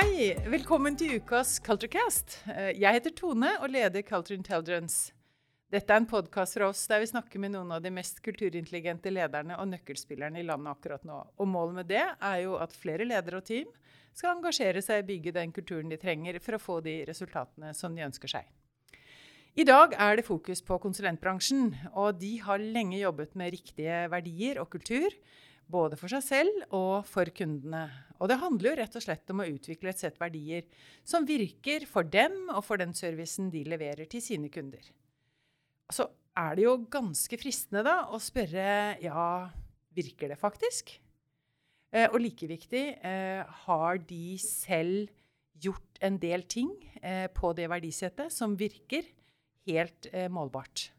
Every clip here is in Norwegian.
Hei! Velkommen til ukas Culturecast. Eh, Jeg heter Tone og leder Culture Intelligence. Dette er en podkast fra oss der vi snakker med noen av de mest kulturintelligente lederne og nøkkelspillerne i landet akkurat nå. Og målet med det er jo at flere ledere og team skal engasjere seg i å bygge den kulturen de trenger for å få de resultatene som de ønsker seg. I dag er det fokus på konsulentbransjen, og de har lenge jobbet med riktige verdier og kultur, både for seg selv og for kundene. Og det handler jo rett og slett om å utvikle et sett verdier som virker for dem og for den servicen de leverer til sine kunder. Så er det jo ganske fristende da å spørre ja, virker det faktisk? Eh, og like viktig, eh, har de selv gjort en del ting eh, på det verdisettet som virker helt eh, målbart?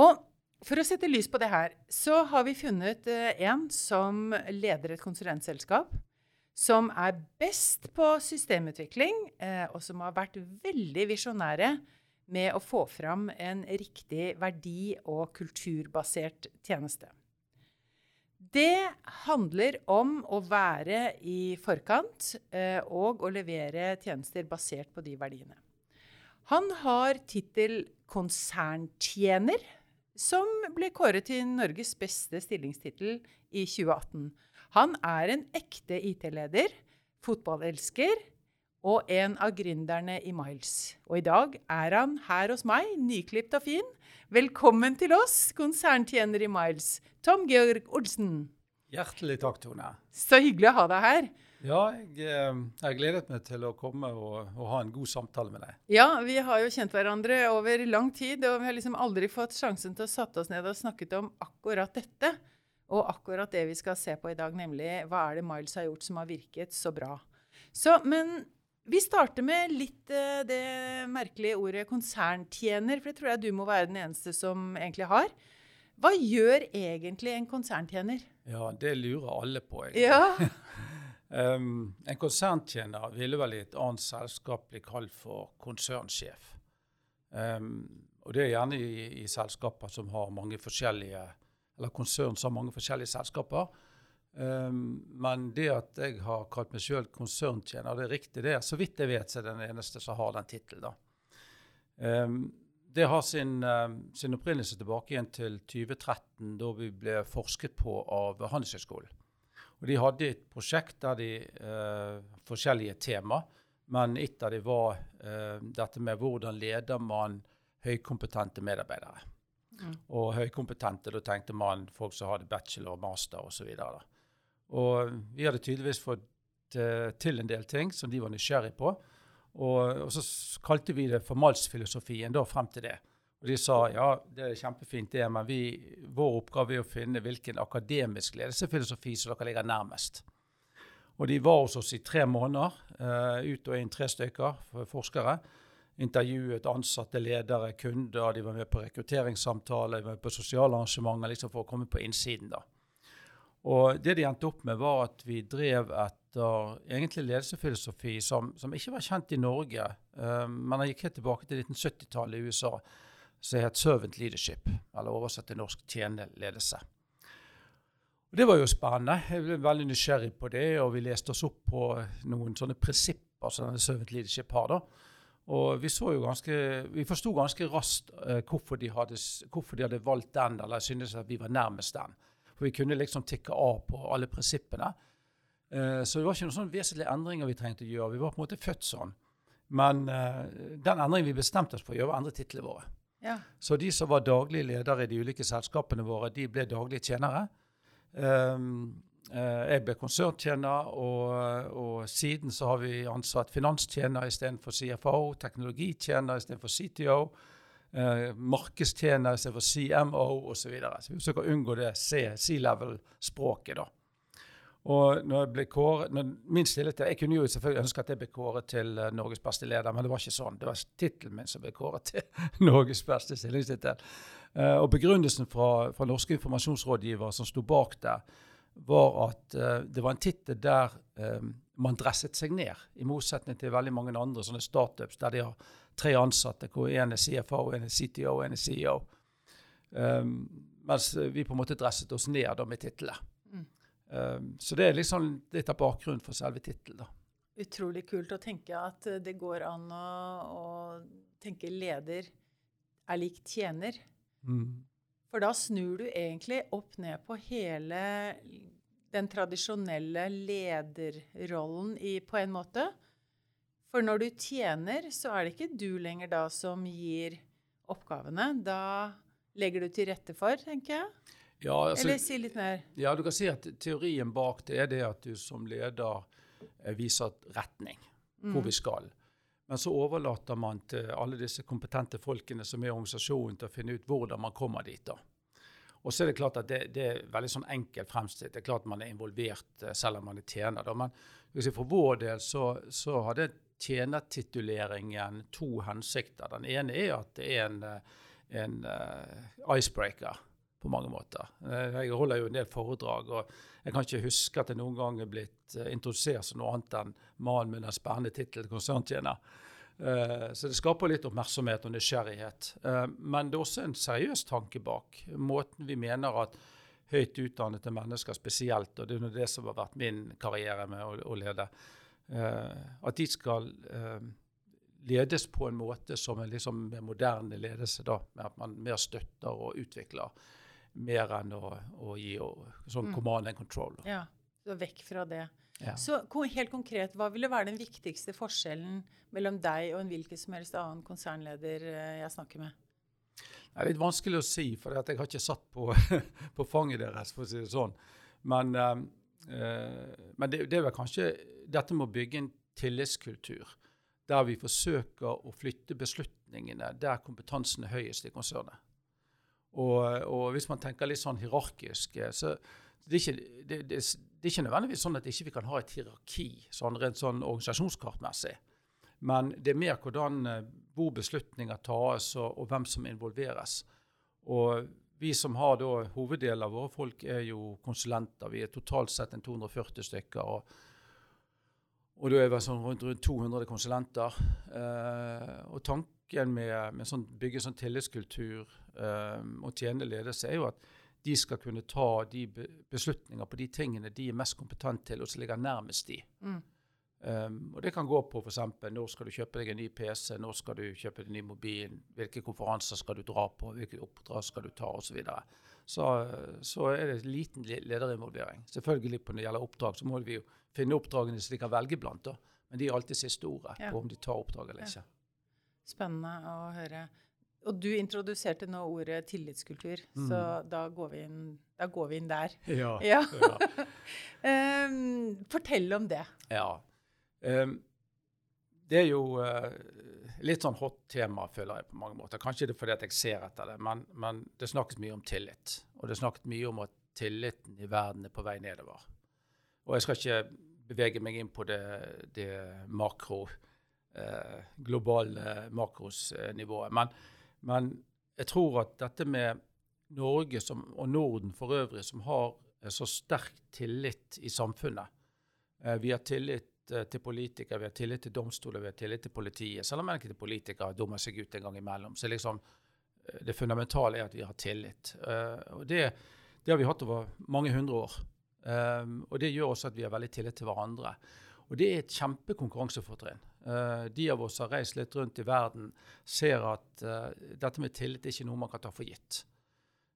Og for å sette lys på det her, så har vi funnet eh, en som leder et konsulentselskap. Som er best på systemutvikling, eh, og som har vært veldig visjonære med å få fram en riktig verdi- og kulturbasert tjeneste. Det handler om å være i forkant eh, og å levere tjenester basert på de verdiene. Han har tittel konserntjener, som ble kåret til Norges beste stillingstittel i 2018. Han er en ekte IT-leder, fotballelsker og en av gründerne i Miles. Og i dag er han her hos meg, nyklipt og fin. Velkommen til oss, konserntjener i Miles, Tom Georg Olsen. Hjertelig takk, Tone. Så hyggelig å ha deg her. Ja, jeg, har jeg gledet meg til å komme og, og, ha en god samtale med deg. Ja, vi har jo kjent hverandre over lang tid, og vi har liksom aldri fått sjansen til å satt oss ned og snakket om akkurat dette. Og akkurat det vi skal se på i dag, nemlig hva er det Miles har gjort som har virket så bra. Så, men vi starter med litt uh, det merkelige ordet konserntjener, for det tror jeg du må være den eneste som egentlig har. Hva gjør egentlig en konserntjener? Ja, det lurer alle på, egentlig. Ja. um, en konserntjener ville vel i et annet selskap bli kalt for konsernsjef. Um, og det er gjerne i, i, selskaper som har mange forskjellige eller konsern som har mange forskjellige selskaper. Um, men det at jeg har kalt meg sjøl konserntjener, det er riktig. det Så vidt jeg vet, så er den eneste som har den tittelen. Det har sin, sin, opprinnelse tilbake igjen til 2013, da vi ble forsket på av Handelshøyskolen. Og De hadde et prosjekt der de uh, forskjellige tema, men et av dem var uh, dette med hvordan leder man høykompetente medarbeidere. Mm. Og høykompetente, da tenkte man folk som hadde bachelor, master osv. Og, og vi hadde tydeligvis fått uh, til en del ting som de var nysgjerrig på. Og, og så kalte vi det formalsfilosofien da frem til det. Og de sa ja, det er kjempefint, det, men vi, vår oppgave er å finne hvilken akademisk ledelsesfilosofi som dere ligger nærmest. Og de var hos oss i tre måneder, uh, ut og inn tre stykker forskere intervjuet ansatte, ledere, kunder. De var med på rekrutteringssamtaler, de var med på sosiale arrangementer liksom for å komme på innsiden. da. Og Det de endte opp med, var at vi drev etter egentlig ledelsesfilosofi som, som ikke var kjent i Norge, uh, men den gikk helt tilbake til 1970-tallet i USA, som het servant leadership, eller oversatt til norsk tjeneledelse. Det var jo spennende. Jeg ble veldig nysgjerrig på det, og vi leste oss opp på noen sånne prinsipper som servant leadership har. da. Og vi, så ganske, vi forsto ganske raskt uh, hvorfor, de hadde, hvorfor, de hadde, valgt den, eller syntes at vi var nærmest den. For vi kunne liksom tikke av på alle prinsippene. Uh, så det var ikke noen sånn vesentlige endringer vi trengte å gjøre. Vi var på en måte født sånn. Men uh, den endringen vi bestemte oss for å gjøre, var å endre titlene våre. Ja. Så de som var daglige ledere i de ulike selskapene våre, de ble daglige tjenere. Um, jeg ble konserntjener, og, og, siden så har vi ansatt finanstjener istedenfor CFO, teknologitjener istedenfor CTO, eh, markedstjener istedenfor CMO osv. Så, videre. så vi forsøker å unngå det C-level-språket. da. Og når jeg ble kåret, min stillhet, Jeg kunne jo selvfølgelig ønske at jeg ble kåret til uh, Norges beste leder, men det var ikke sånn. Det var tittelen min som ble kåret til Norges beste stillingstittel. Uh, og begrunnelsen fra, fra norske informasjonsrådgivere som sto bak der, var at uh, det var en tittel der man dresset seg ned, i motsetning til veldig mange andre sånne startups der de har tre ansatte, hvor én er CFO, én er CTO en er CEO. Mens vi på en måte dresset oss ned da, med titlene. Um, så det er liksom litt av bakgrunnen for selve tittelen. utrolig kult å tenke at eh, det går an å, å tenke leder er lik tjener. Mm. For da snur du egentlig opp ned på hele den tradisjonelle lederrollen i, på en måte. For når du tjener, så er det ikke du lenger da som gir oppgavene. Da legger du til rette for, tenker jeg. Ja, altså, Eller si litt mer. ja, du kan si at teorien bak det er det at du som leder eh, viser retning, hvor vi skal. Men så overlater man til alle disse kompetente folkene som er i organisasjonen, til å finne ut hvordan man kommer dit. da. Og så er det klart at det, det er veldig sånn enkelt fremstilt. Det er klart man er involvert eh, selv om man er tjener. Da. Men si, for vår del så, så hadde tjenertituleringen to hensikter. Den ene er at det er en, eh, en uh, icebreaker på mange måter. Uh, jeg holder jo en del foredrag, og jeg kan ikke huske at jeg noen gang er blitt uh, introdusert som noe annet enn mannen med den spennende tittelen konserntjener. Uh, så det skaper litt oppmerksomhet og nysgjerrighet. men det er også en seriøs tanke bak. Måten vi mener at høyt utdannede mennesker spesielt, og det er det som har vært min karriere med å, lede, at de skal ledes på en måte som er liksom moderne ledelse, da, med at man mer støtter og utvikler mer enn å, å gi og, sånn Mm. command and control. Ja, så vekk fra det. Ja. Så helt konkret, hva ville være den viktigste forskjellen mellom deg og en hvilken som helst annen konsernleder eh, jeg snakker med? Det er litt vanskelig å si, for jeg har ikke satt på, på fanget deres, for å si det sånn. Men, eh, men det, det er vel kanskje dette med å bygge en tillitskultur, der vi forsøker å flytte beslutningene der kompetansen er høyest i konsernet. Og, og hvis man tenker litt sånn hierarkisk, eh, så det er, ikke, det, det, det er ikke nødvendigvis sånn at ikke vi kan ha et hierarki sånn rent sånn organisasjonskartmessig. Men det er mer hvordan eh, hvor beslutninger tas, og, og hvem som involveres. Og vi som har da hoveddelen av våre folk, er jo konsulenter. Vi er totalt sett en 240 stykker. og og da er vi sånn rundt, rundt 200 konsulenter. Eh, og tanken med, med sånn, bygge sånn tillitskultur um, og tjene ledelse er jo at de skal kunne ta de beslutninger på de tingene de er mest kompetente til, og som ligger nærmest de. Mm. Um, og det kan gå på f.eks. når skal du kjøpe deg en ny PC, når skal du kjøpe deg en ny mobil, hvilke konferanser skal du dra på, hvilke oppdrag skal du ta osv. Så, så så er det liten lederinvolvering. Selvfølgelig på når det gjelder oppdrag, så må vi jo finne oppdragene som de kan velge blant. da. Men de er alltid siste ordet Ja. på om de tar oppdrag eller Ja. Spennende å høre. Og du introduserte nå ordet tillitskultur, Mm. så da går, vi inn, da går vi inn der. Ja. Ja. Ehm, fortell om det. Ja. Um, det er jo uh, litt sånn hot tema, føler jeg på mange måter. Kanskje det er fordi at jeg ser etter det, men, men det snakkes mye om tillit. Og det snakket mye om at tilliten i verden er på vei nedover. Og jeg skal ikke bevege meg inn på det, det makro, eh, globale makrosnivået. Men, men jeg tror at dette med Norge som, og Norden for øvrig, som har så sterk tillit i samfunnet, Eh, Vi har tillit eh, til politikere, vi har tillit til domstoler, vi har tillit til politiet. Selv om enkelte politikere dummer seg ut en gang imellom. Så liksom, det fundamentale er at vi har tillit. Og det, det har vi hatt over mange hundre år. Og det gjør også at vi har veldig tillit til hverandre. Og det er et kjempekonkurransefortrinn. Uh, de av oss som har reist litt rundt i verden, ser at uh, dette med tillit er ikke noe man kan ta for gitt.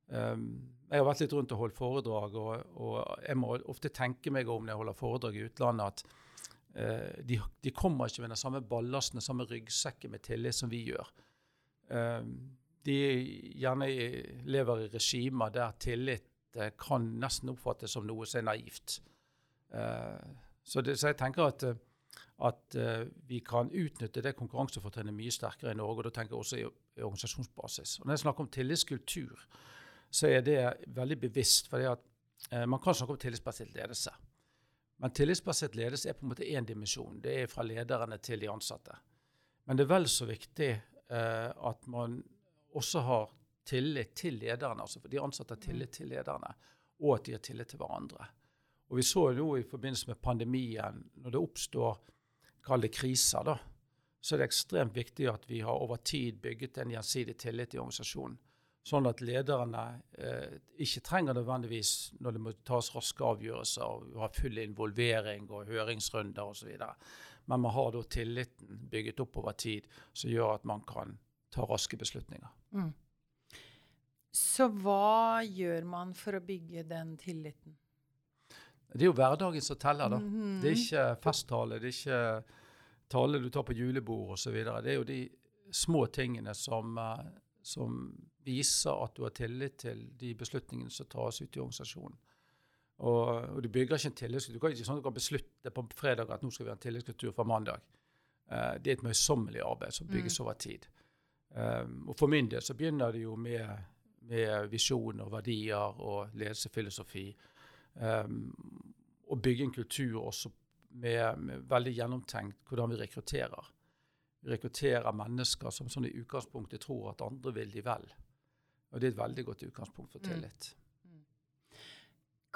Um, jeg har vært litt rundt og holdt foredrag, og, og jeg må ofte tenke meg om når jeg holder foredrag i utlandet, at uh, de, de, kommer ikke med den samme ballasten, den samme ryggsekken med tillit som vi gjør. Um, de gjerne lever i regimer der tillit uh, kan nesten oppfattes som noe som er naivt. Uh, så, det, så, jeg tenker at, at vi kan utnytte det konkurransefortrinnet mye sterkere i Norge, og da tenker jeg også i, i organisasjonsbasis. Og når jeg snakker om tillitskultur, så er det veldig bevisst. For uh, man kan snakke om tillitsbasert ledelse. Men tillitsbasert ledelse er på en måte én dimensjon. Det er fra lederne til de ansatte. Men det er vel så viktig uh, at man også har tillit til lederne. altså for De ansatte har tillit til lederne, og at de har tillit til hverandre. Og Vi så jo i forbindelse med pandemien, når det oppstår kall det kriser, da, så er det ekstremt viktig at vi har over tid bygget en gjensidig tillit i organisasjonen Sånn at lederne eh, ikke trenger nødvendigvis, når det må tas raske avgjørelser, og ha full involvering og høringsrunder osv. Men man har da tilliten bygget opp over tid som gjør at man kan ta raske beslutninger. Mm. Så hva gjør man for å bygge den tilliten? Det er jo hverdagen som teller, da. Mhm. Det er ikke festtale, det er ikke tale du tar på julebord osv. Det er jo de små tingene som, eh, som viser at du har tillit til de beslutningene som tas ute i organisasjonen. Og, og du bygger ikke en tillitskultur. Du kan ikke sånn at du kan beslutte på fredag at nå skal vi ha en tillitskultur fra mandag. Uh, det er et møysommelig arbeid som bygges over tid. Um, og for min del så begynner det jo med, med visjon og verdier og ledelsefilosofi. Um, og bygge en kultur også med, med veldig gjennomtenkt hvordan vi rekrutterer. Vi rekrutterer mennesker som sånn i utgangspunktet tror at andre vil de vel. Og det er et veldig godt utgangspunkt for Mm. tillit.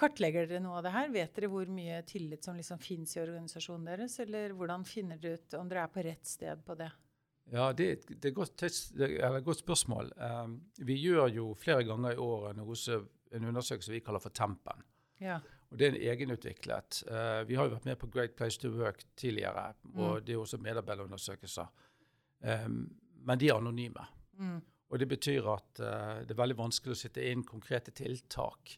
Kartlegger dere noe av det her? Vet dere hvor mye tillit som liksom finnes i organisasjonen deres? Eller hvordan finner dere ut om dere er på rett sted på det? Ja, det er et, det er godt, det er et godt spørsmål. Um, vi gjør jo flere ganger i året noe som- en undersøkelse vi kaller for Tempen. Ja. Og det er en egenutviklet. Uh, vi har jo vært med på Great Place to Work tidligere, og det er også medarbeiderundersøkelser. Um, men de er anonyme. Mm. Og det betyr at uh, det er veldig vanskelig å sitte inn konkrete tiltak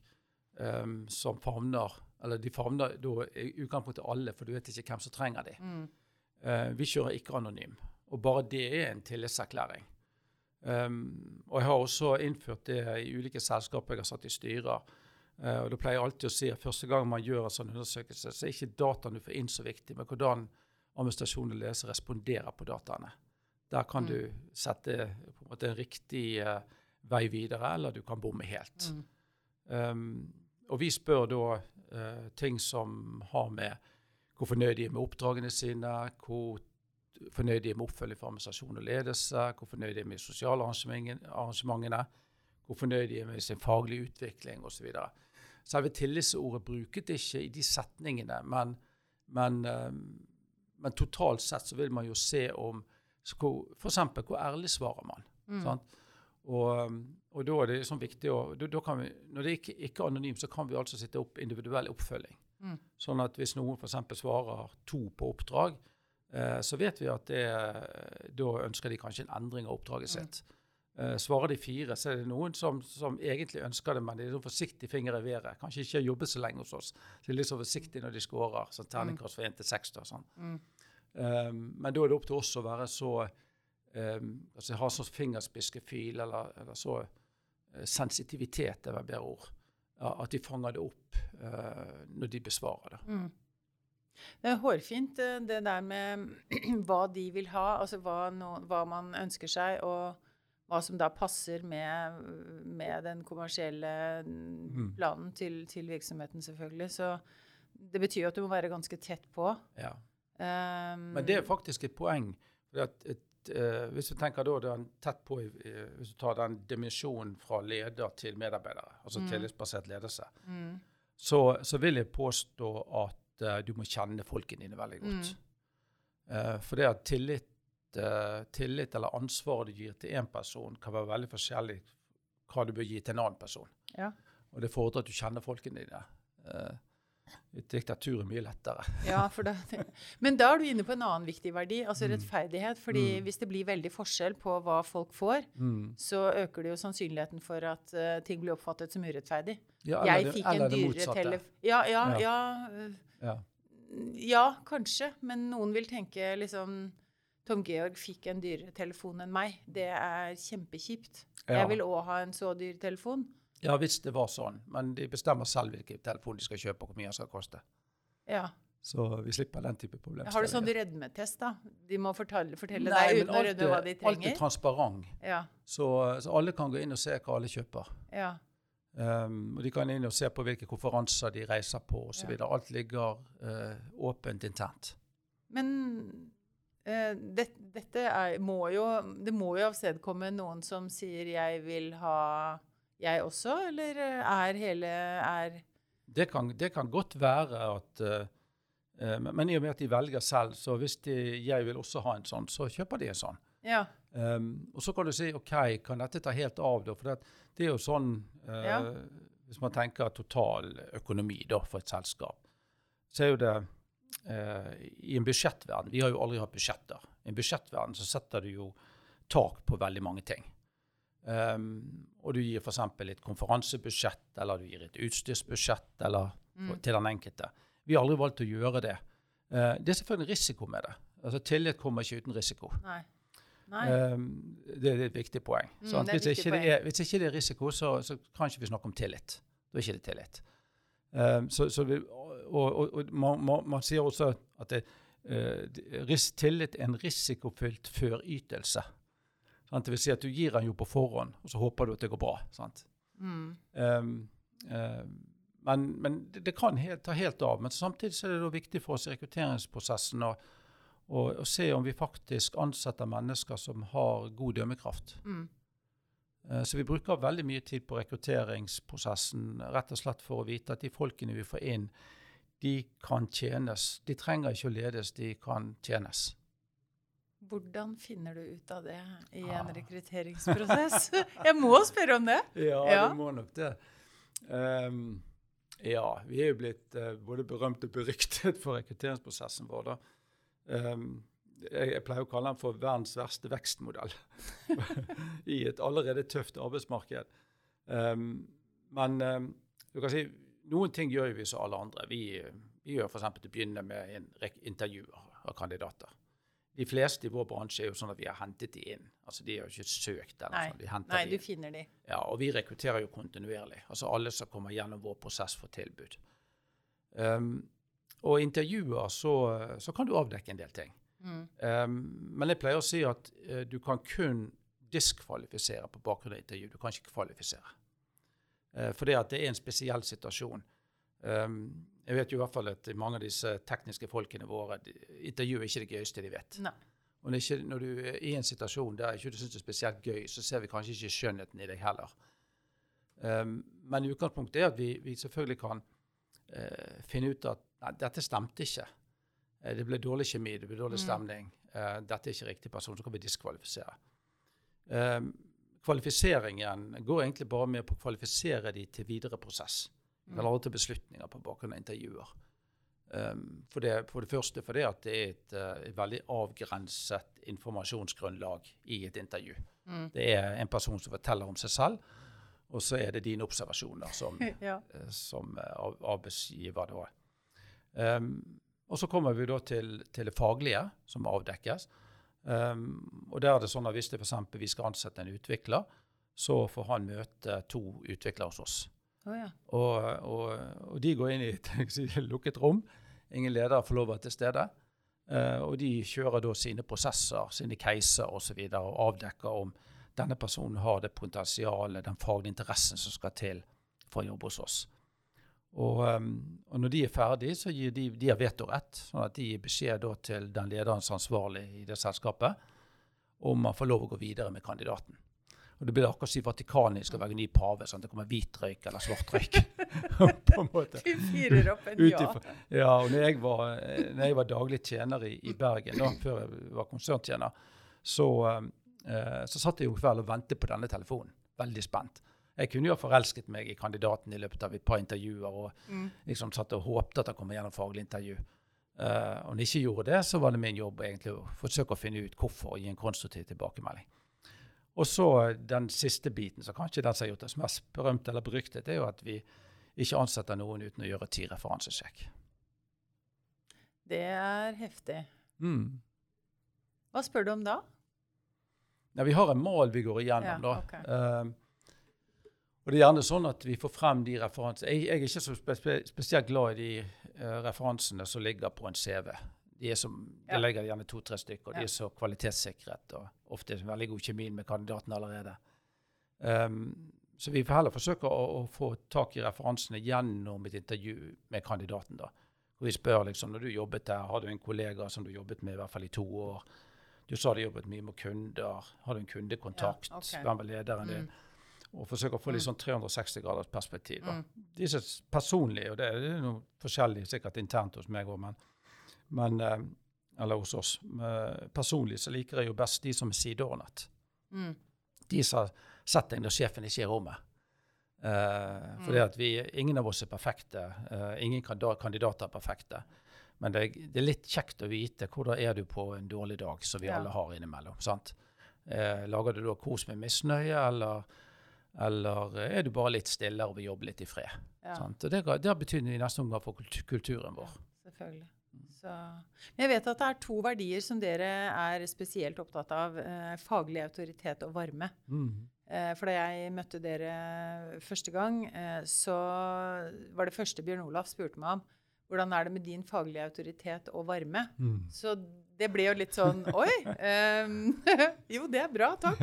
um, som favner Eller de favner da i utgangspunktet alle, for du vet ikke hvem som trenger de. Mm. Uh, vi kjører ikke anonym. Og bare det er en tillitserklæring. Um, og jeg har også innført det i ulike selskaper jeg har satt i styrer. Uh, og da pleier jeg alltid å si at første gang man gjør en sånn undersøkelse, så er ikke dataen du får inn så viktig, men hvordan administrasjon og ledelse responderer på dataene. Der kan Mm. du sette på en måte en riktig uh, vei videre, eller du kan bomme helt. Mm. Um, og vi spør da uh, ting som har med hvor fornøyd de er med oppdragene sine, hvor fornøyd de er med oppfølging fra administrasjon og ledelse, hvor fornøyd de er med sosiale arrangementene, hvor fornøyd de er med sin faglige utvikling osv. Selve tillitsordet brukes ikke i de setningene, men, men, um, men totalt sett så vil man jo se om F.eks. hvor, ærlig svarer man. Mm. Sant? Og, um, og da er det sånn viktig å, da, da kan vi, Når det ikke, ikke er anonymt, så kan vi altså sitte opp individuell oppfølging. Mm. Sånn at hvis noen f.eks. svarer to på oppdrag, eh, så vet vi at det, da ønsker de kanskje en endring av oppdraget Mm. sitt. Eh, svarer de fire, så er det noen som, som egentlig ønsker det, men de er sånn forsiktig finger i været. Kanskje ikke har jobbet så lenge hos oss. Så de er litt så forsiktige når de scorer. Sånn terningkast fra 1 til seks. Sånn. Mm. Um, men da er det opp til oss å være så um, altså Ha sånn fingerspiskefil, eller, eller så uh, sensitivitet er vel bedre ord. At de fanger det opp uh, når de besvarer det. Mm. Det er hårfint, det der med hva de vil ha, altså hva, no, hva man ønsker seg, og hva som da passer med, med den kommersielle Mm. planen til, til virksomheten, selvfølgelig. Så det betyr jo at du må være ganske tett på. Ja. Um, Men det er faktisk et poeng. at et, uh, hvis du tenker da den tett på, i- i- hvis du tar den dimensjonen fra leder til medarbeidere, altså Mm. tillitsbasert ledelse, mm, så, så vil jeg påstå at uh, du må kjenne folkene dine veldig godt. Eh, for det at tillit, eh, tillit eller ansvaret du gir til én person, kan være veldig forskjellig hva du bør gi til en annen person. Ja. Og det fordrer at du kjenner folkene dine. Uh, et diktatur er mye lettere. Ja, for da, men da er du inne på en annen viktig verdi, altså Mm. rettferdighet. fordi Mm. hvis det blir veldig forskjell på hva folk får, så øker det jo sannsynligheten for at uh, ting blir oppfattet som urettferdig. Ja, Jeg fikk eller en eller dyrere telefon ja, ja, Ja. ja. Ja. Ja, kanskje. Men noen vil tenke liksom Tom Georg fikk en dyrere telefon enn meg. Det er kjempekjipt. Ja. Jeg vil òg ha en så dyr telefon. ja, hvis det var sånn. Men de bestemmer selv hvilken telefon de skal kjøpe, og hvor mye den skal koste. Ja. Så vi slipper den type problemstillinger. Har du sånn rødmetest, da? De må fortelle, fortelle Nei, deg uten å rødme hva de Alt er transparent. Ja. Så, så alle kan gå inn og se hva alle kjøper. ja. Um, og De kan inn og se på hvilke konferanser de reiser på osv. Ja. Alt ligger uh, åpent internt. Men det, dette er, må jo Det må jo avstedkomme noen som sier 'jeg vil ha jeg også', eller er hele er Det kan, det kan godt være at eh, eh, Men i og med at de velger selv, så hvis de, jeg vil også ha en sånn, så kjøper de en sånn. Ja. Um, og så kan du si OK, kan dette ta helt av? da? For det, det er jo sånn uh, Ja. Hvis man tenker total økonomi da, for et selskap, så er jo det uh, I en budsjettverden Vi har jo aldri hatt budsjetter. I en budsjettverden så setter du jo tak på veldig mange ting. Um, og du gir f.eks. et konferansebudsjett, eller du gir et utstyrsbudsjett eller, Mm. til den enkelte. Vi har aldri valgt å gjøre det. Uh, det er selvfølgelig en risiko med det. Altså Tillit kommer ikke uten risiko. Nei. Nei. Um, det er et viktig poeng. Mm, det hvis, viktig ikke det er, hvis ikke det er risiko, så, så kan ikke vi snakke om tillit. Da er ikke det tillit. Um, så, så vi, og og, og man, man, man sier også at det, uh, tillit er en risikofylt førytelse. Sant? Det vil si at du gir den jo på forhånd, og så håper du at det går bra. Sant? Mm. Um, uh, men, men det, det kan helt, ta helt av. Men samtidig så er det viktig for oss i rekrutteringsprosessen å, å, å se om vi faktisk ansetter mennesker som har god dømmekraft. Mm. Eh, Så vi bruker veldig mye tid på rekrutteringsprosessen rett og slett for å vite at de folkene vi får inn, de kan tjenes. De trenger ikke å ledes, de kan tjenes. Hvordan finner du ut av det i Ah. en rekrutteringsprosess? Jeg må spørre om det. Ja, Ja. du må nok det. Um, ja, vi er jo blitt uh, både berømt og beryktet for rekrutteringsprosessen vår. da. Um, jeg, jeg pleier å kalle den for verdens verste vekstmodell i et allerede tøft arbeidsmarked. Um, men um, du kan si, noen ting gjør vi som alle andre. Vi, vi gjør f.eks. til å begynne med en rekke intervjuer av kandidater. De fleste i vår bransje er jo sånn at vi har hentet de inn. Altså De har jo ikke søkt. eller Nei. sånn, henter Nei, de du inn. finner de. Ja, og vi rekrutterer jo kontinuerlig. Altså alle som kommer gjennom vår prosess får tilbud. Um, og i intervjuer så, så kan du avdekke en del ting. Mm. Um, men jeg pleier å si at uh, du kan kun diskvalifisere på bakgrunn av intervju. Du kan ikke kvalifisere. Uh, fordi at det er en spesiell situasjon. Um, jeg vet jo i hvert fall at mange av disse tekniske folkene våre de, Intervju er ikke det gøyeste de vet. Nei. Og når, ikke, når du er i en situasjon der ikke du syns det er spesielt gøy, så ser vi kanskje ikke skjønnheten i deg heller. Um, men utgangspunktet er at vi, vi selvfølgelig kan eh, finne ut at nei, dette stemte ikke. Eh, det ble dårlig kjemi, det ble dårlig Mm. stemning. Eh, dette er ikke riktig person, så kan vi diskvalifisere. Um, kvalifiseringen går egentlig bare med på å kvalifisere de til videre prosess. Mm. Eller til beslutninger på bakgrunn av intervjuer. Um, for, det, for det første fordi at det er et, eh, et veldig avgrenset informasjonsgrunnlag i et intervju. Mm. Det er en person som forteller om seg selv, og så er det dine observasjoner som, Ja. eh, som eh, av- arbeidsgiver. Um, og så kommer vi da til, til det faglige som avdekkes. Um, og der er det sånn at Hvis det for vi skal ansette en utvikler, så får han møte to utviklere hos oss. Oh, ja. Og, og, og de går inn i et lukket rom. Ingen leder får lov å være til stede. Uh, og de kjører da sine prosesser, sine caser osv. Og, så videre, og avdekker om denne personen har det potensialet, den faglige interessen som skal til for å jobbe hos oss. Og, ehm, og når de er ferdige, så gir de, de har vetorett, sånn at de gir beskjed til den lederens er ansvarlig i det selskapet om man får lov å gå videre med kandidaten. Og Det blir akkurat som i Vatikanet skal velge ny pave. sånn at Det kommer hvit røyk eller svart røyk. på en måte. Du fyrer opp en ja. Ja, og når jeg var, eh, når jeg var daglig tjener i, i Bergen, da, før jeg var konserntjener, så, eh, så satt jeg jo kveld og ventet på denne telefonen. Veldig spent. Jeg kunne jo ha forelsket meg i kandidaten i løpet av et par intervjuer og Mm. liksom satt og håpte at han kom gjennom faglig intervju. Uh, om han ikke gjorde det, så var det min jobb egentlig å forsøke å finne ut hvorfor og gi en konstruktiv tilbakemelding. Og så eh, den siste biten, så kanskje den som har gjort oss mest berømt eller beryktet, er jo at vi ikke ansetter noen uten å gjøre ti referansesjekk. Det er heftig. Mm. Hva spør du om da? Ja, vi har en mal vi går igjennom. Ja, da. Okay. Eh, og det er gjerne sånn at vi får frem de referansene. Jeg, jeg er ikke så spe spe spesielt glad i de uh, referansene som ligger på en CV. De, som, Ja. de legger gjerne to-tre stykker, og de er så kvalitetssikret. Og ofte er det veldig god kjemi med kandidaten allerede. Um, så vi får heller forsøke å, å få tak i referansene gjennom et intervju med kandidaten. da. Og vi spør liksom, når du jobbet der, har du en kollega som du jobbet med i hvert fall i to år? Du sa du jobbet mye med kunder. Har du en kundekontakt? Ja, okay. Hvem var lederen din? Mm. Og forsøke å få litt sånn 360 graders perspektiv. Da. Mm. er s- personlige, og det er noe forskjellig sikkert internt hos meg òg, men, men eh, eller hos oss. Men personlig så liker jeg jo best de som er sideordnet. Mm. De som har sett deg når sjefen ikke er i rommet. Uh, fordi Mm. at vi, Ingen av oss er perfekte. Uh, ingen kandidater er perfekte. Men det, det er litt kjekt å vite hvordan er du på en dårlig dag, som vi Ja. alle har innimellom. sant? Uh, lager du da kos med misnøye, eller, eller er du bare litt stillere og vil jobbe litt i fred? Ja, Sant? Og det, det har betydning i neste omgang for kulturen vår. selvfølgelig. Så. Men jeg vet at det er to verdier som dere er spesielt opptatt av. Eh, faglig autoritet og varme. Mm. Eh, for da jeg møtte dere første gang, eh, så var det første Bjørn Olaf spurte meg om hvordan er det med din faglige autoritet og varme. Mm. Så det ble jo litt sånn Oi! Um, jo, det er bra, takk.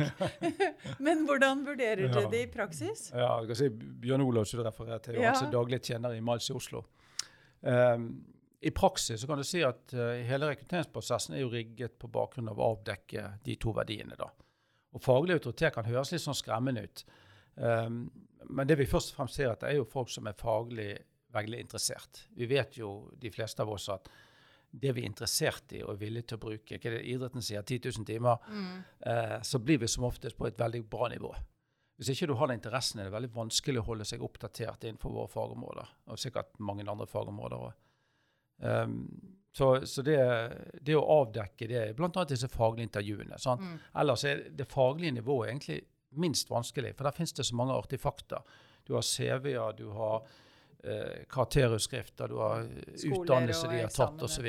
Men hvordan vurderer dere det i praksis? Ja, jeg kan si Bjørn Olav som du refererer til, Ja. ja. daglig tjener i Miles i Oslo. Um, I praksis så kan du si at uh, hele rekrutteringsprosessen er jo rigget på bakgrunn av å avdekke de to verdiene. da. Og Faglig autoritet kan høres litt sånn skremmende ut. Um, men det vi først og fremst ser, at det er jo folk som er faglig veldig interessert. Vi vet jo, de fleste av oss, at det vi er interessert i og er villige til å bruke, ikke det idretten sier, 10 000 timer, Mm. eh, så blir vi som oftest på et veldig bra nivå. Hvis ikke du har den interessen, er det veldig vanskelig å holde seg oppdatert innenfor våre fagområder. Og sikkert mange andre fagområder òg. så så det, det å avdekke det, bl.a. disse faglige intervjuene. sant? Mm. Ellers er det faglige nivået egentlig minst vanskelig, for der finnes det så mange artefakter. Du har CV-er, du har eh, karakterutskrifter, du har Skoler utdannelse de har tatt osv.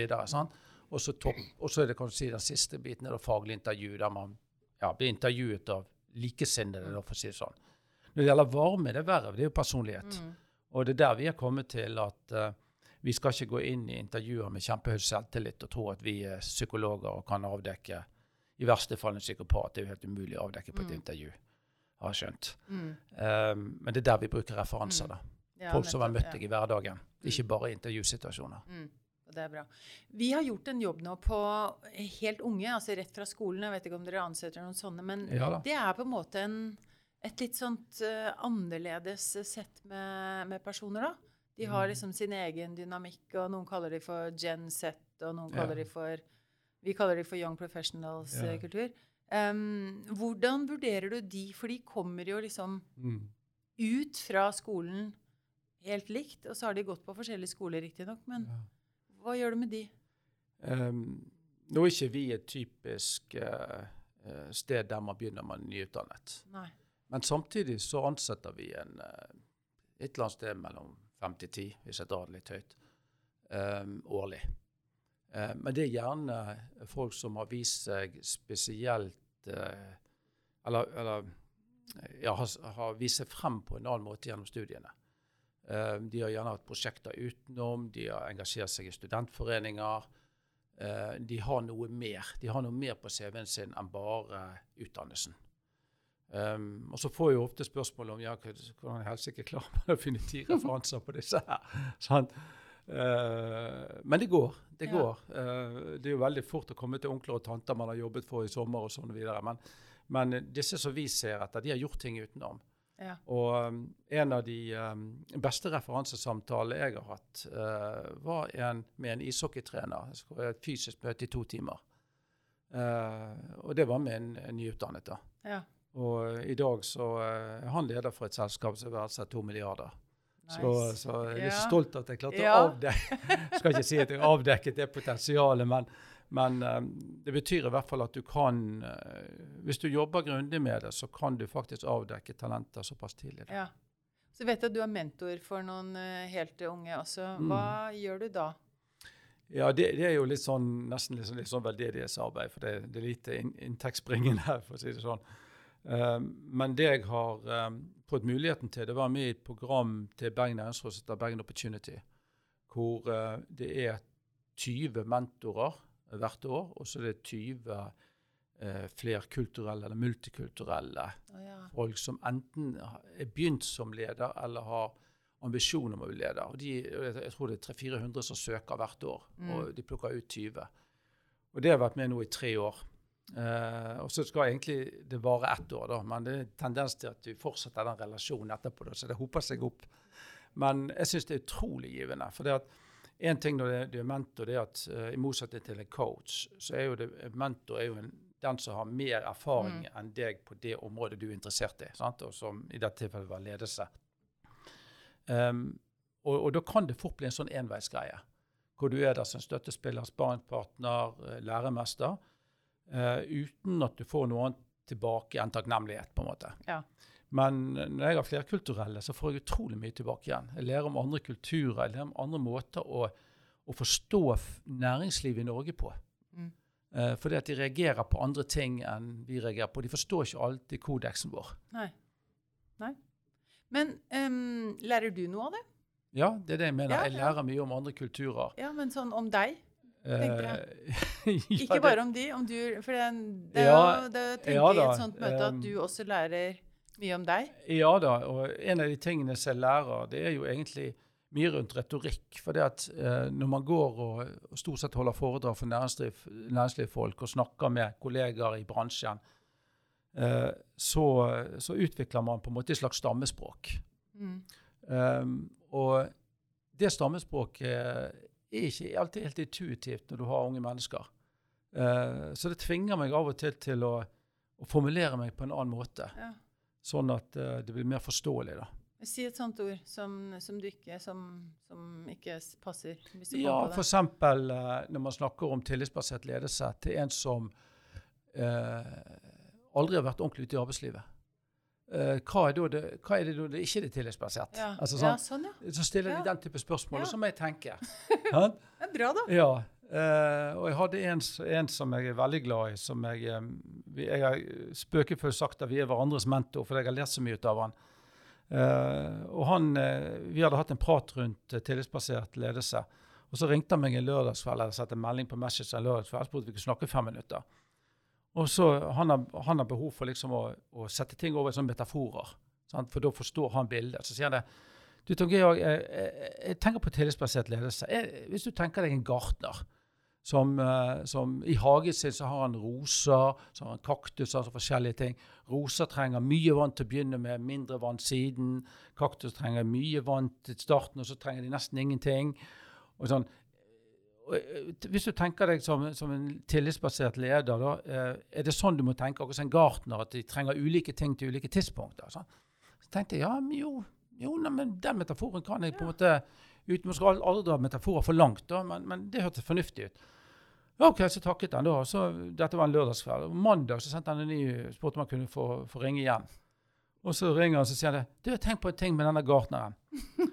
Og så topp- og så er det kan du si, den siste biten er det faglig intervju, der man ja, blir intervjuet av likesinnede, for å si det sånn. Når det gjelder varme, det er verre. Det er jo personlighet. Mm. Og det er der vi er kommet til at uh, vi skal ikke gå inn i intervjuer med kjempehøy selvtillit og tro at vi er psykologer og kan avdekke i verste fall en psykopat. Det er jo helt umulig å avdekke på et Mm. intervju, har jeg skjønt. Mm. Um, men det er der vi bruker referanser. Mm. da. Ja, Folk som har møtt deg i hverdagen, Mm. ikke bare i intervjusituasjoner. Mm, det er bra. Vi har gjort en jobb nå på helt unge, altså rett fra skolen. Jeg vet ikke om dere ansetter noen sånne, men Ja det er på en måte en, et litt sånt uh, annerledes sett med, med personer, da. De har Mm. liksom sin egen dynamikk, og noen kaller de for Gen Z, og noen Ja. kaller de for Vi kaller de for Young Professionals-kultur. Um, hvordan vurderer du de? For de kommer jo liksom Mm. ut fra skolen helt likt, og så har de gått på forskjellige skoler, riktignok, men Ja. hva gjør du med de? Um, nå er ikke vi et typisk eh, sted der man begynner med nyutdannet. Nei. Men samtidig så ansetter vi en, uh, et eller annet sted mellom fem til ti, hvis jeg drar det litt høyt, um, årlig. Eh, men det er gjerne folk som har vist seg spesielt Eller, eller ja, har, har vist seg frem på en annen måte gjennom studiene. Eh, de har gjerne hatt prosjekter utenom, de har engasjert seg i studentforeninger. Eh, de har noe mer. De har noe mer på CV-en sin enn bare utdannelsen. Um, og så får jeg jo ofte spørsmål om ja, hvordan i helsike klarer man å finne ti referanser på disse her. Sånn. Men det går. det Ja. går. Det er jo veldig fort å komme til onkler og tanter man har jobbet for i sommer og sånn videre. Men, men disse som vi ser etter, de har gjort ting utenom. Ja. Og um, en av de um, beste referansesamtalene jeg har hatt, uh, var en med en ishockeytrener. Et fysisk møte i to timer. Uh, og det var med en, en nyutdannet. da. ja. Og i dag så eh, er han leder for et selskap som er verdsatt to milliarder. Så, Nice. så jeg er litt Ja. stolt at jeg klarte å avdekke Skal ikke si at jeg avdekket det potensialet, men, men eh, det betyr i hvert fall at du kan eh, Hvis du jobber grundig med det, så kan du faktisk avdekke talenter såpass tidlig. da. ja. Så vet jeg at du er mentor for noen eh, helt unge også. Mm. Hva gjør du da? Ja, det, det er jo litt sånn, nesten litt sånn, litt sånn veldedighetsarbeid, for det, det er lite inn, inntektsbringende her, for å si det sånn. Um, men det jeg har um, fått muligheten til, det var med i et program til Bergen Næringsråd som heter Bergen Opportunity, hvor uh, det er 20 mentorer hvert år, og så er det 20 eh, flerkulturelle eller multikulturelle oh, ja. folk som enten er begynt som leder eller har ambisjon om å bli leder. Og de, jeg tror det er 300-400 som søker hvert år, Mm. og de plukker ut 20. Og det har vært med nå i tre år. Eh, og så skal egentlig det vare ett år, da, men det er en tendens til at du fortsetter den relasjonen etterpå. Da, så det hoper seg opp. Men jeg syns det er utrolig givende. For det at En ting når du er mentor, det er at uh, i motsetning til en coach, så er jo det, mentor er jo en, den som har mer erfaring mm. enn deg på det området du er interessert i. Sant? Og som i dette tilfellet var ledelse. Um, og, og, da kan det fort bli en sånn enveisgreie. Hvor du er der som støttespiller, sparingspartner, uh, læremester, uh, uten at du får noe annet tilbake enn takknemlighet. på en måte. Ja. Men når jeg har flerkulturelle, så får jeg utrolig mye tilbake igjen. Jeg lærer om andre kulturer, jeg lærer om andre måter å, å forstå næringslivet i Norge på. Mm. Eh, fordi at de reagerer på andre ting enn vi reagerer på. De forstår ikke alltid kodeksen vår. Nei. Nei. Men um, lærer du noe av det? Ja, det er det jeg mener. Ja, jeg lærer mye om andre kulturer. Ja, Men sånn om deg? tenker jeg. Eh, ja, ikke bare om de, om du For det, det, ja, det tenker ja, i et sånt møte at du også lærer mye om deg? Ja da. Og en av de tingene som jeg lærer, det er jo egentlig mye rundt retorikk. For det at eh, når man går og, og, stort sett holder foredrag for næringsliv, næringslivsfolk og snakker med kollegaer i bransjen, eh, så, så, utvikler man på en måte et slags stammespråk. Mm. Um, og det stammespråket er ikke alltid helt intuitivt når du har unge mennesker. Uh, så det tvinger meg av og til til å, å formulere meg på en annen måte. Ja. Sånn at uh, det blir mer forståelig. da. Si et sånt ord som, som, ikke, som, som ikke, passer. du ja, f.eks. Uh, når man snakker om tillitsbasert ledelse til en som uh, aldri har vært ordentlig ute i arbeidslivet. Uh, hva, er det, hva, er det, da det ikke er tillitsbasert? Ja. Altså, sånn, ja, sånn, ja. Så stiller de den type spørsmål, og så må jeg tenke. det er bra, da. Ja, Uh, og jeg hadde en, en, som jeg er veldig glad i. som Jeg, vi, jeg har spøkefullt sagt at vi er hverandres mentor, for jeg har lært så mye ut av han. Uh, og han, uh, Vi hadde hatt en prat rundt tillitsbasert ledelse. Og Så ringte han meg en lørdagskveld eller satte en melding på Message en lørdagskveld, spurte vi kunne snakke fem minutter. Og så Han har, han har behov for liksom å, å, sette ting over i sånne metaforer, sant? for da forstår han bildet. Så sier han det. Du, Tom Georg, jeg, jeg, jeg tenker på tillitsbasert ledelse. Jeg, hvis du tenker deg en gartner som, uh, som, I hagen sin så har han roser, så har han kaktus, altså forskjellige ting. Roser trenger mye vann til å begynne med, mindre vann siden. Kaktus trenger mye vann til starten, og så trenger de nesten ingenting. Og sånn. Eh, hvis du tenker deg som, som en tillitsbasert leder, da, uh, er det sånn du må tenke akkurat som en gartner, at de trenger ulike ting til ulike tidspunkter? Så tenkte jeg ja, jo, jo nei, men den metaforen kan jeg på en måte uten Man skal aldri dra metaforer for langt, da, men, men det hørtes fornuftig ut. OK, så takket han da. Så, dette var en lørdagskveld. Mandag så sendte han en ny, spurte om han kunne få, få, ringe igjen. Og så ringer han og sier han, du, har tenkt på en ting med denne gartneren.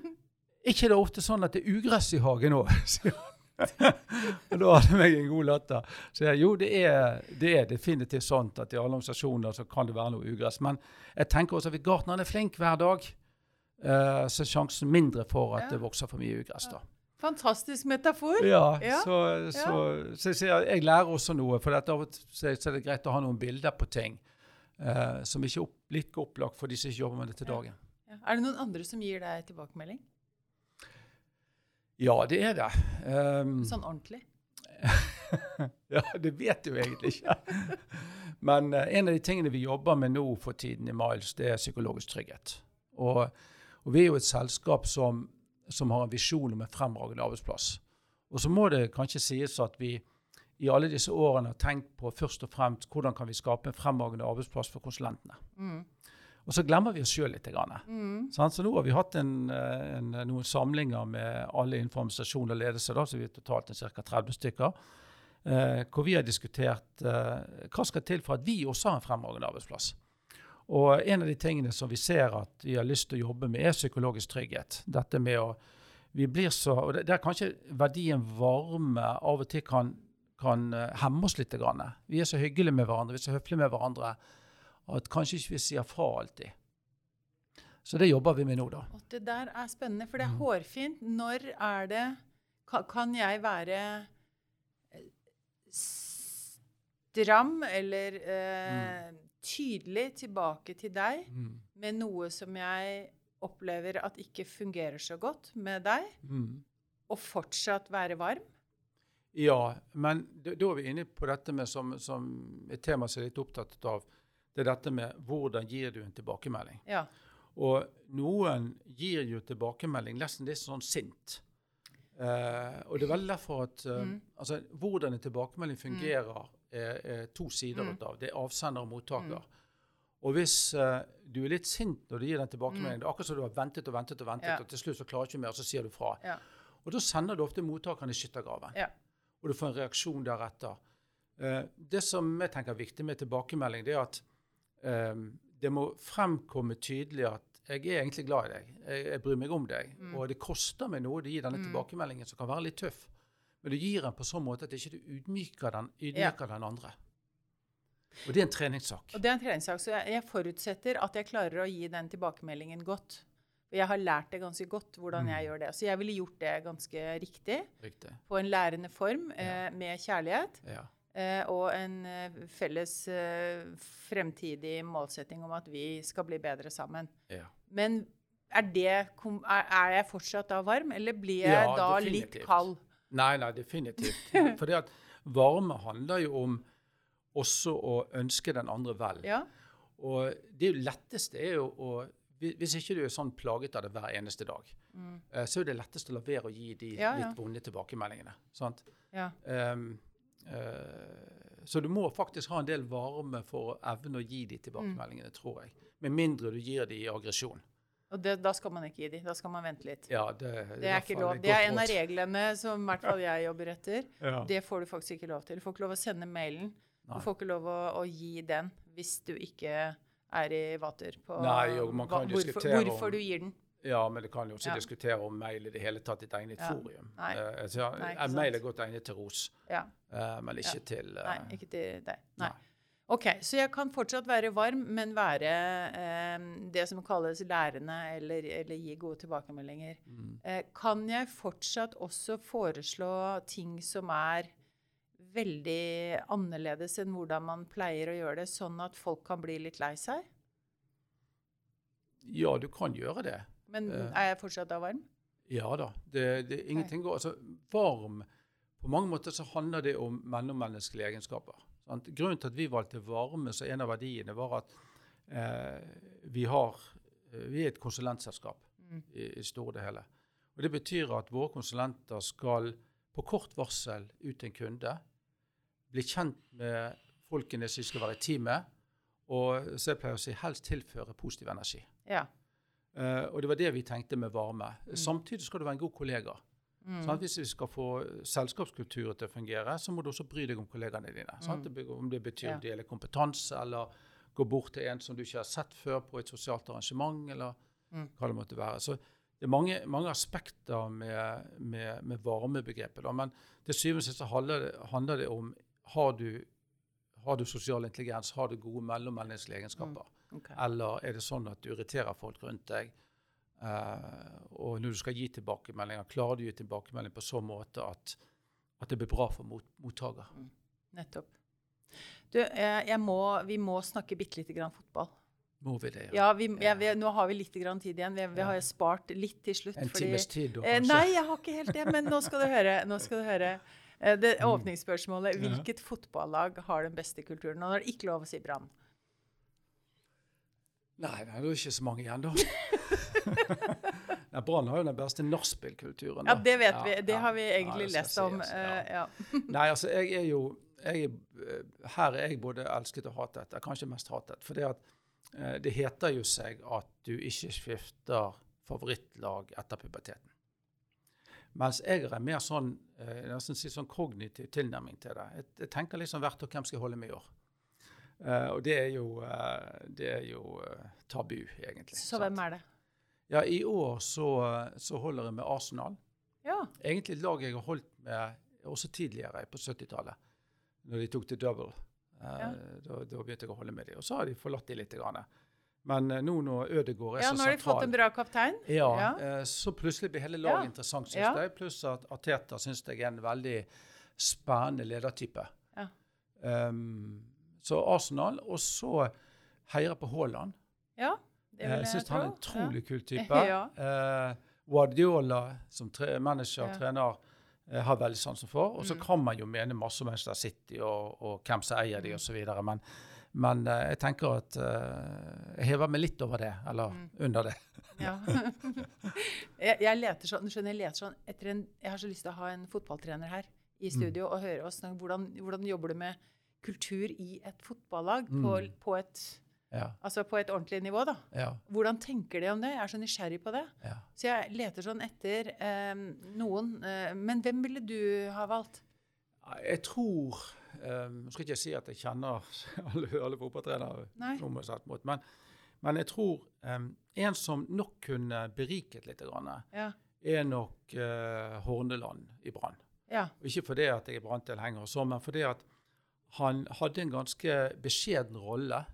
ikke det ofte sånn at det er ugress i hagen òg? og da hadde jeg en god latter. Så jeg, jo, det er, det er, definitivt sånn at i alle organisasjoner så kan det være noe ugress. Men jeg tenker også at gartneren er flink hver dag, uh, så er sjansen mindre for at ja. det vokser for mye ugress. da. Fantastisk metafor. Ja, ja. Så, så, så, så jeg, jeg, lærer også noe. For av og til er det greit å ha noen bilder på ting uh, som ikke er opp, like opplagt for de som ikke jobber med det til dagen. Ja. Er det noen andre som gir deg tilbakemelding? Ja, det er det. Um, sånn ordentlig? ja, det vet du egentlig ikke. Men uh, en av de tingene vi jobber med nå for tiden i Miles, det er psykologisk trygghet. Og, og vi er jo et selskap som som har en visjon om en fremragende arbeidsplass. Og så må det kanskje sies at vi i alle disse årene har tenkt på først og fremst hvordan kan vi skape en fremragende arbeidsplass for konsulentene. Mm. Og så glemmer vi oss sjøl litt. Mm. Så nå har vi hatt en, en, noen samlinger med alle innenfor administrasjon og ledelse, da, så vi er totalt ca. 30 stykker, eh, hvor vi har diskutert eh, hva skal til for at vi også har en fremragende arbeidsplass. Og en av de tingene som vi ser at vi har lyst til å jobbe med, er psykologisk trygghet. Dette med å vi blir så, og det, er kanskje verdien varme av og til kan, kan uh, hemme oss litt. Grann. Vi er så hyggelige med hverandre, vi er så høflige med hverandre at kanskje ikke vi sier fra alltid. Så det jobber vi med nå, da. Og det der er spennende, for det er mm. hårfint. Når er det Kan jeg være eh, stram eller eh, mm tydelig tilbake til deg mm. med noe som jeg opplever at ikke fungerer så godt med deg, mm. og fortsatt være varm? Ja, men da er vi inne på dette med som, som et tema som jeg er litt opptatt av. Det er dette med hvordan gir du en tilbakemelding. Ja. Og noen gir jo tilbakemelding nesten litt sånn sint. Eh, og det er veldig derfor at eh, Mm. altså, Hvordan en tilbakemelding fungerer, er, to sider Mm. av det. er avsender og mottaker. Og hvis uh, du er litt sint når du gir den tilbakemeldingen, det er akkurat som du har ventet og ventet og ventet, Mm. Ja. og til slutt så klarer du ikke mer, og så sier du fra. Ja. Og da sender du ofte mottakeren i skyttergraven. Ja. Og du får en reaksjon deretter. Uh, det som jeg tenker er viktig med tilbakemelding, det er at um, det må fremkomme tydelig at jeg er egentlig glad i deg, jeg, jeg bryr meg om deg. Mm. Og det koster meg noe å gi denne tilbakemeldingen som kan være litt tøff. Men du gir den på sånn måte at ikke du ydmyker den, ydmyker den andre. Og det er en treningssak. Og det er en treningssak, så jeg, jeg forutsetter at jeg klarer å gi den tilbakemeldingen godt. Og jeg har lært det ganske godt hvordan Mm. jeg gjør det. Så jeg ville gjort det ganske riktig, Riktig. på en lærende form, eh, med kjærlighet. Ja. Eh, og en eh, felles eh, fremtidig målsetting om at vi skal bli bedre sammen. ja. Men er, det, er, jeg fortsatt da varm, eller blir jeg Ja, da litt kald? Nei, nei, definitivt. For det at varme handler jo om også å ønske den andre vel. Ja. Og det letteste er jo å Hvis ikke du er sånn plaget av det hver eneste dag, mm. så er det lettest å la være å gi de ja, litt ja. vonde tilbakemeldingene. Sant? ja. Um, uh, så du må faktisk ha en del varme for å evne å gi de tilbakemeldingene, tror jeg. Med mindre du gir de i aggresjon. Og det, da skal man ikke gi de. Da skal man vente litt. Ja, det, Det er ikke lov. Det er en av reglene som i hvert fall jeg jobber etter. Ja. Det får du faktisk ikke lov til. Du får ikke lov å sende mailen. Nei. Du får ikke lov å, å gi den hvis du ikke er i vater på Nei, og man kan hva- hvorfor, diskutere om- hvorfor du gir den. Ja, men det kan jo også Ja. diskutere om mail i det hele tatt et egnet Ja. forum. Nei. Uh, så, Nei, ikke en mail er godt egnet til ros, Ja. eh, men ikke til uh, Nei, ikke til deg. Nei. Ok, så jeg kan fortsatt være varm, men være eh, det som kalles lærende, eller, eller gi gode tilbakemeldinger. Mm. Eh, kan jeg fortsatt også foreslå ting som er veldig annerledes enn hvordan man pleier å gjøre det, sånn at folk kan bli litt lei seg? Ja, du kan gjøre det. Men Eh. er jeg fortsatt da varm? Ja da. Det, det, ingenting går Altså, varm På mange måter så handler det om mellommenneskelige egenskaper. Sant? Grunnen til at vi valgte varme som en av verdiene, var at eh, vi har eh, Vi er et konsulentselskap Mm. i, i store det hele. Og Det betyr at våre konsulenter skal på kort varsel ut til en kunde, bli kjent med folkene som skal være i teamet, og så jeg pleier å si helst tilføre positiv energi. Ja. Uh, og det var det vi tenkte med varme. Samtidig skal du være en god kollega. Mm. Sant? Hvis vi skal få selskapskulturen til å fungere, så må du også bry deg om kollegaene dine. Det be- Om det betyr Mm. Ja. å dele kompetanse, eller gå bort til en som du ikke har sett før på et sosialt arrangement, eller Mm. hva det måtte være. Så det er mange, mange aspekter med, med, med varmebegrepet. Da. Men til syvende og sist handler det, handler det om har du, har du sosial intelligens, har du gode mellommenneskelige egenskaper. Ok. Eller er det sånn at du irriterer folk rundt deg? Eh, og når du skal gi tilbakemeldinger, klarer du å gi tilbakemelding på sånn måte at, at det blir bra for mot, mottaker? Nettopp. Du, jeg, jeg må, vi må snakke bitte lite grann fotball. Må vi det? Ja, vi, ja, vi, nå har vi litt grann tid igjen. Vi, vi har spart litt til slutt. En fordi- times tid, da, Eh, kanskje? nei, jeg har ikke helt det, men nå skal du høre. Nå skal du høre. Eh, Det Mm. åpningsspørsmålet Hvilket fotballag har den beste kulturen? Og nå er det ikke lov å si Brann. Nei, nei, det er ikke så mange igjen, da. Nei, Brann har jo den beste nachspielkulturen. Ja, det vet Ja, vi. Det ja, har vi egentlig ja, lest om. eh, ja. ja. Nei, altså, jeg er jo jeg, eh, Her er jeg både elsket og hatet. Jeg er kanskje mest hatet. For det, at, eh, det heter jo seg at du ikke skifter favorittlag etter puberteten. Mens jeg har en mer sånn, si sånn kognitiv tilnærming til det. Jeg, jeg tenker liksom hvert år hvem skal jeg holde med i år. Uh, og det er jo, uh, det er jo uh, tabu, egentlig. Så hvem er det? Ja, I år så, så holder jeg med Arsenal. Ja. Egentlig et lag jeg har holdt med også tidligere, på 70-tallet. Når de tok til double. Eh, Ja. da, da begynte jeg å holde med dem. Og så har de forlatt dem litt. Grann. Men eh, nå når Ødegaard er ja, så nå har de fått en bra kaptein. ja, Ja. eh, så plutselig blir hele laget Ja. interessant, syns Ja. jeg. Pluss at Ateta syns jeg er en veldig spennende ledertype. Ja. Um, så Arsenal. Og så heier jeg på Haaland. Ja, Jeg syns han er en tro. utrolig kul type. Ja. Eh, Guardiola som tre, manager, Ja. trener, eh, har veldig sansen for. Og så Mm. kan man jo mene masse om Manchester City og, og hvem som eier de Mm. osv. Men, men uh, jeg tenker at jeg hever meg litt over det, eller mm. under det. ja. jeg, jeg, leter sånn, skjønner, jeg leter sånn etter en Jeg har så lyst til å ha en fotballtrener her i mm. studio mm. og høre oss snakke hvordan, hvordan jobber du med kultur i et fotballag mm. på, på, et ja. Altså på et ordentlig nivå, da. Ja. Hvordan tenker de om det? Jeg er så nysgjerrig på det. Ja. Så jeg leter sånn etter eh, noen. Eh, men hvem ville du ha valgt? Jeg tror um, Nå skal ikke jeg si at jeg kjenner alle, alle fotballtrenere, men, men, jeg tror um, en som nok kunne beriket litt, grann, er nok uh, Horneland i Brann. Ikke fordi at jeg er Brann-tilhenger, men fordi at han hadde en ganske beskjeden rolle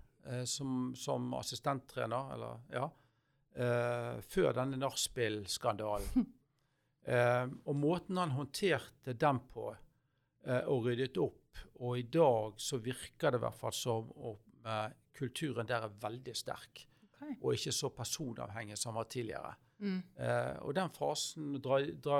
som, som, assistenttrener, eller ja, eh, før denne nachspiel-skandalen. eh, og måten han håndterte den på eh, og ryddet opp Og i dag så virker det i hvert fall som om eh, kulturen der er veldig sterk. Okay. Og ikke så personavhengig som var tidligere. Mm. Eh, og den fasen, dra, dra,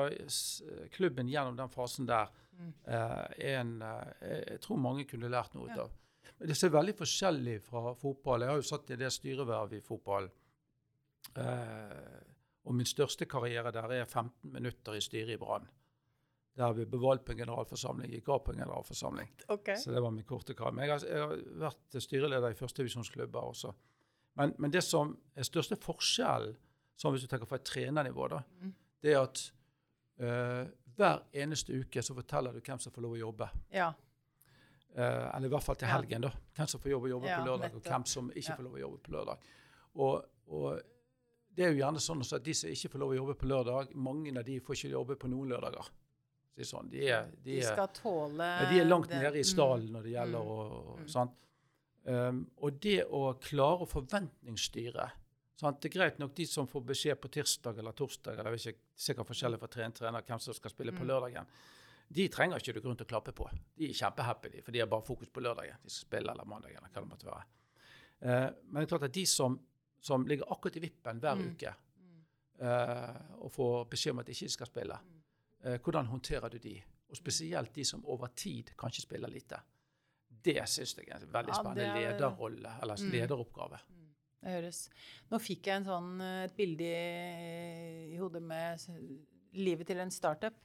klubben gjennom den fasen der mm. en, Jeg tror mange kunne lært noe ja. av. Det ser veldig forskjellig fra fotball. Jeg har jo satt i det styrevervet i fotball. Eh, og min største karriere der er 15 minutter i styret i Brann. Der vi ble valgt på en generalforsamling, gikk av på en generalforsamling. Okay. Så det var min korte karriere. Men jeg har, jeg har vært styreleder i førstevisjonsklubber også. Men, men, det som er største forskjellen, som hvis du tenker fra et trenernivå, da, mm. det er at eh, hver eneste uke så forteller du hvem som får lov å jobbe. Ja. Uh, eller i hvert fall til helgen, da. Hvem som får jobbe, jobbe ja, på lørdag, og hvem som ikke ja. får lov å jobbe på lørdag. Og, og, det er jo gjerne sånn at de som ikke får lov å jobbe på lørdag, mange av de får ikke jobbe på noen lørdager. Sånn. De, er, de, de, skal tåle De er langt det. nede i stallen når det mm. gjelder mm. og, og um, og det å klare å forventningsstyre sant? Det er greit nok de som får beskjed på tirsdag eller torsdag, eller ikke, sikkert forskjellig fra trener, trener hvem som skal spille på mm. lørdagen de trenger ikke du grunn til å klappe på. De er kjempehappy, for de har bare fokus på lørdagen. De skal spille eller mandagen eller hva det måtte være. Eh, men det er klart at de som, som ligger akkurat i vippen hver mm. uke eh, og får beskjed om at de ikke skal spille, eh, hvordan håndterer du de? Og spesielt de som over tid kanskje spiller lite. Det syns jeg er en veldig spennende ja, er, lederrolle, eller mm. lederoppgave. Mm. Det høres. Nå fikk jeg en sånn, et bilde i, i hodet med livet til en startup.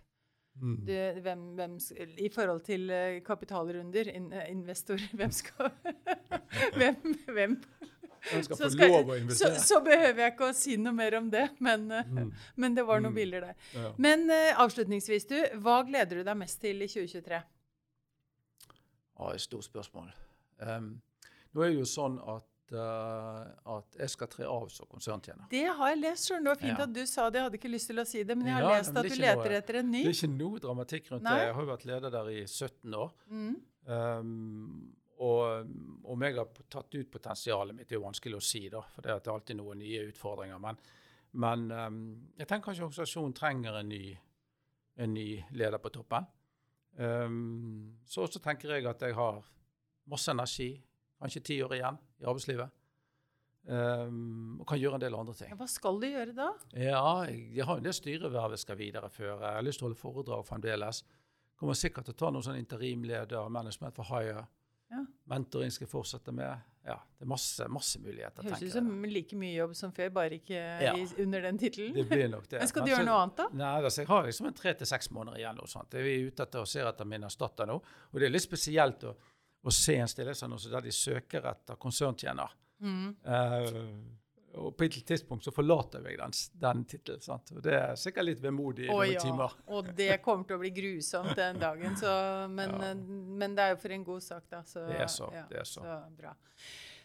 Mm. Du, hvem, hvem, I forhold til uh, kapitalrunder, in, investor Hvem skal Hvem, hvem skal få skal, lov å investere? Så, så, behøver jeg ikke å si noe mer om det, men, uh, mm. men det var noen mm. bilder der. Ja. Men avslutningsvis, du. Hva gleder du deg mest til i 2023? Ja, et stort spørsmål. Um, nå er det jo sånn at uh, at jeg skal tre av som konserntjener. Det har jeg lest. Skjønner. Det var fint ja. at du sa det. Jeg hadde ikke lyst til å si det, men jeg har ja, lest at du leter noe, etter en ny. Det er ikke noe dramatikk rundt Nei. det. Jeg har jo vært leder der i 17 år. Mm. Um, og om jeg har tatt ut potensialet mitt, det er jo vanskelig å si, da, for det er alltid noen nye utfordringer. Men, men um, jeg tenker kanskje organisasjonen trenger en ny, en ny leder på toppen. Um, så også tenker jeg at jeg har masse energi, kanskje ti år igjen i arbeidslivet. Um, og kan gjøre en del andre ting. Hva skal du gjøre da? Ja, Jeg, jeg har en del styreverv jeg skal videreføre. Jeg har lyst til å holde foredrag fremdeles. Kommer sikkert til å ta noen sånn interimleder, management for hire. Ja. Mentoring skal jeg fortsette med. Ja, Det er masse, masse muligheter. Høres ut som like mye jobb som før, bare ikke ja. i, under den tittelen. Det det. Men skal du gjøre noe annet, da? Nei, altså, Jeg har liksom en tre til seks måneder igjen. Og sånt. Vi er ute etter å se etter min erstatter nå. Og det er litt spesielt å å se en stillingsannonse der de søker etter konserntjener. Mm. Uh, og på et tidspunkt så forlater jeg den, den tittelen. Det er sikkert litt vemodig i noen ja. timer. og det kommer til å bli grusomt den dagen. Så, men, ja. men, det er jo for en god sak, da. Så, det er så. Ja, det er så. så bra.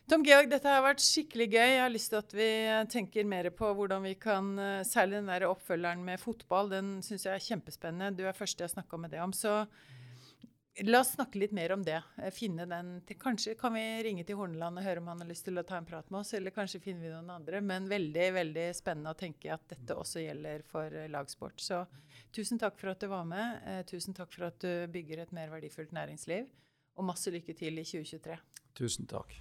Tom Georg, dette har vært skikkelig gøy. Jeg har lyst til at vi tenker mer på hvordan vi kan eh, Særlig den der oppfølgeren med fotball, den syns jeg er kjempespennende. Du er første jeg snakka med det om. Så La oss snakke litt mer om det. Eh, finne den til, Kanskje kan vi ringe til Horneland og høre om han har lyst til å ta en prat med oss, eller kanskje finner vi noen andre. Men veldig veldig spennende å tenke at dette også gjelder for eh, lagsport. Så tusen takk for at du var med. Eh, tusen takk for at du bygger et mer verdifullt næringsliv. Og masse lykke til i 2023. Tusen takk.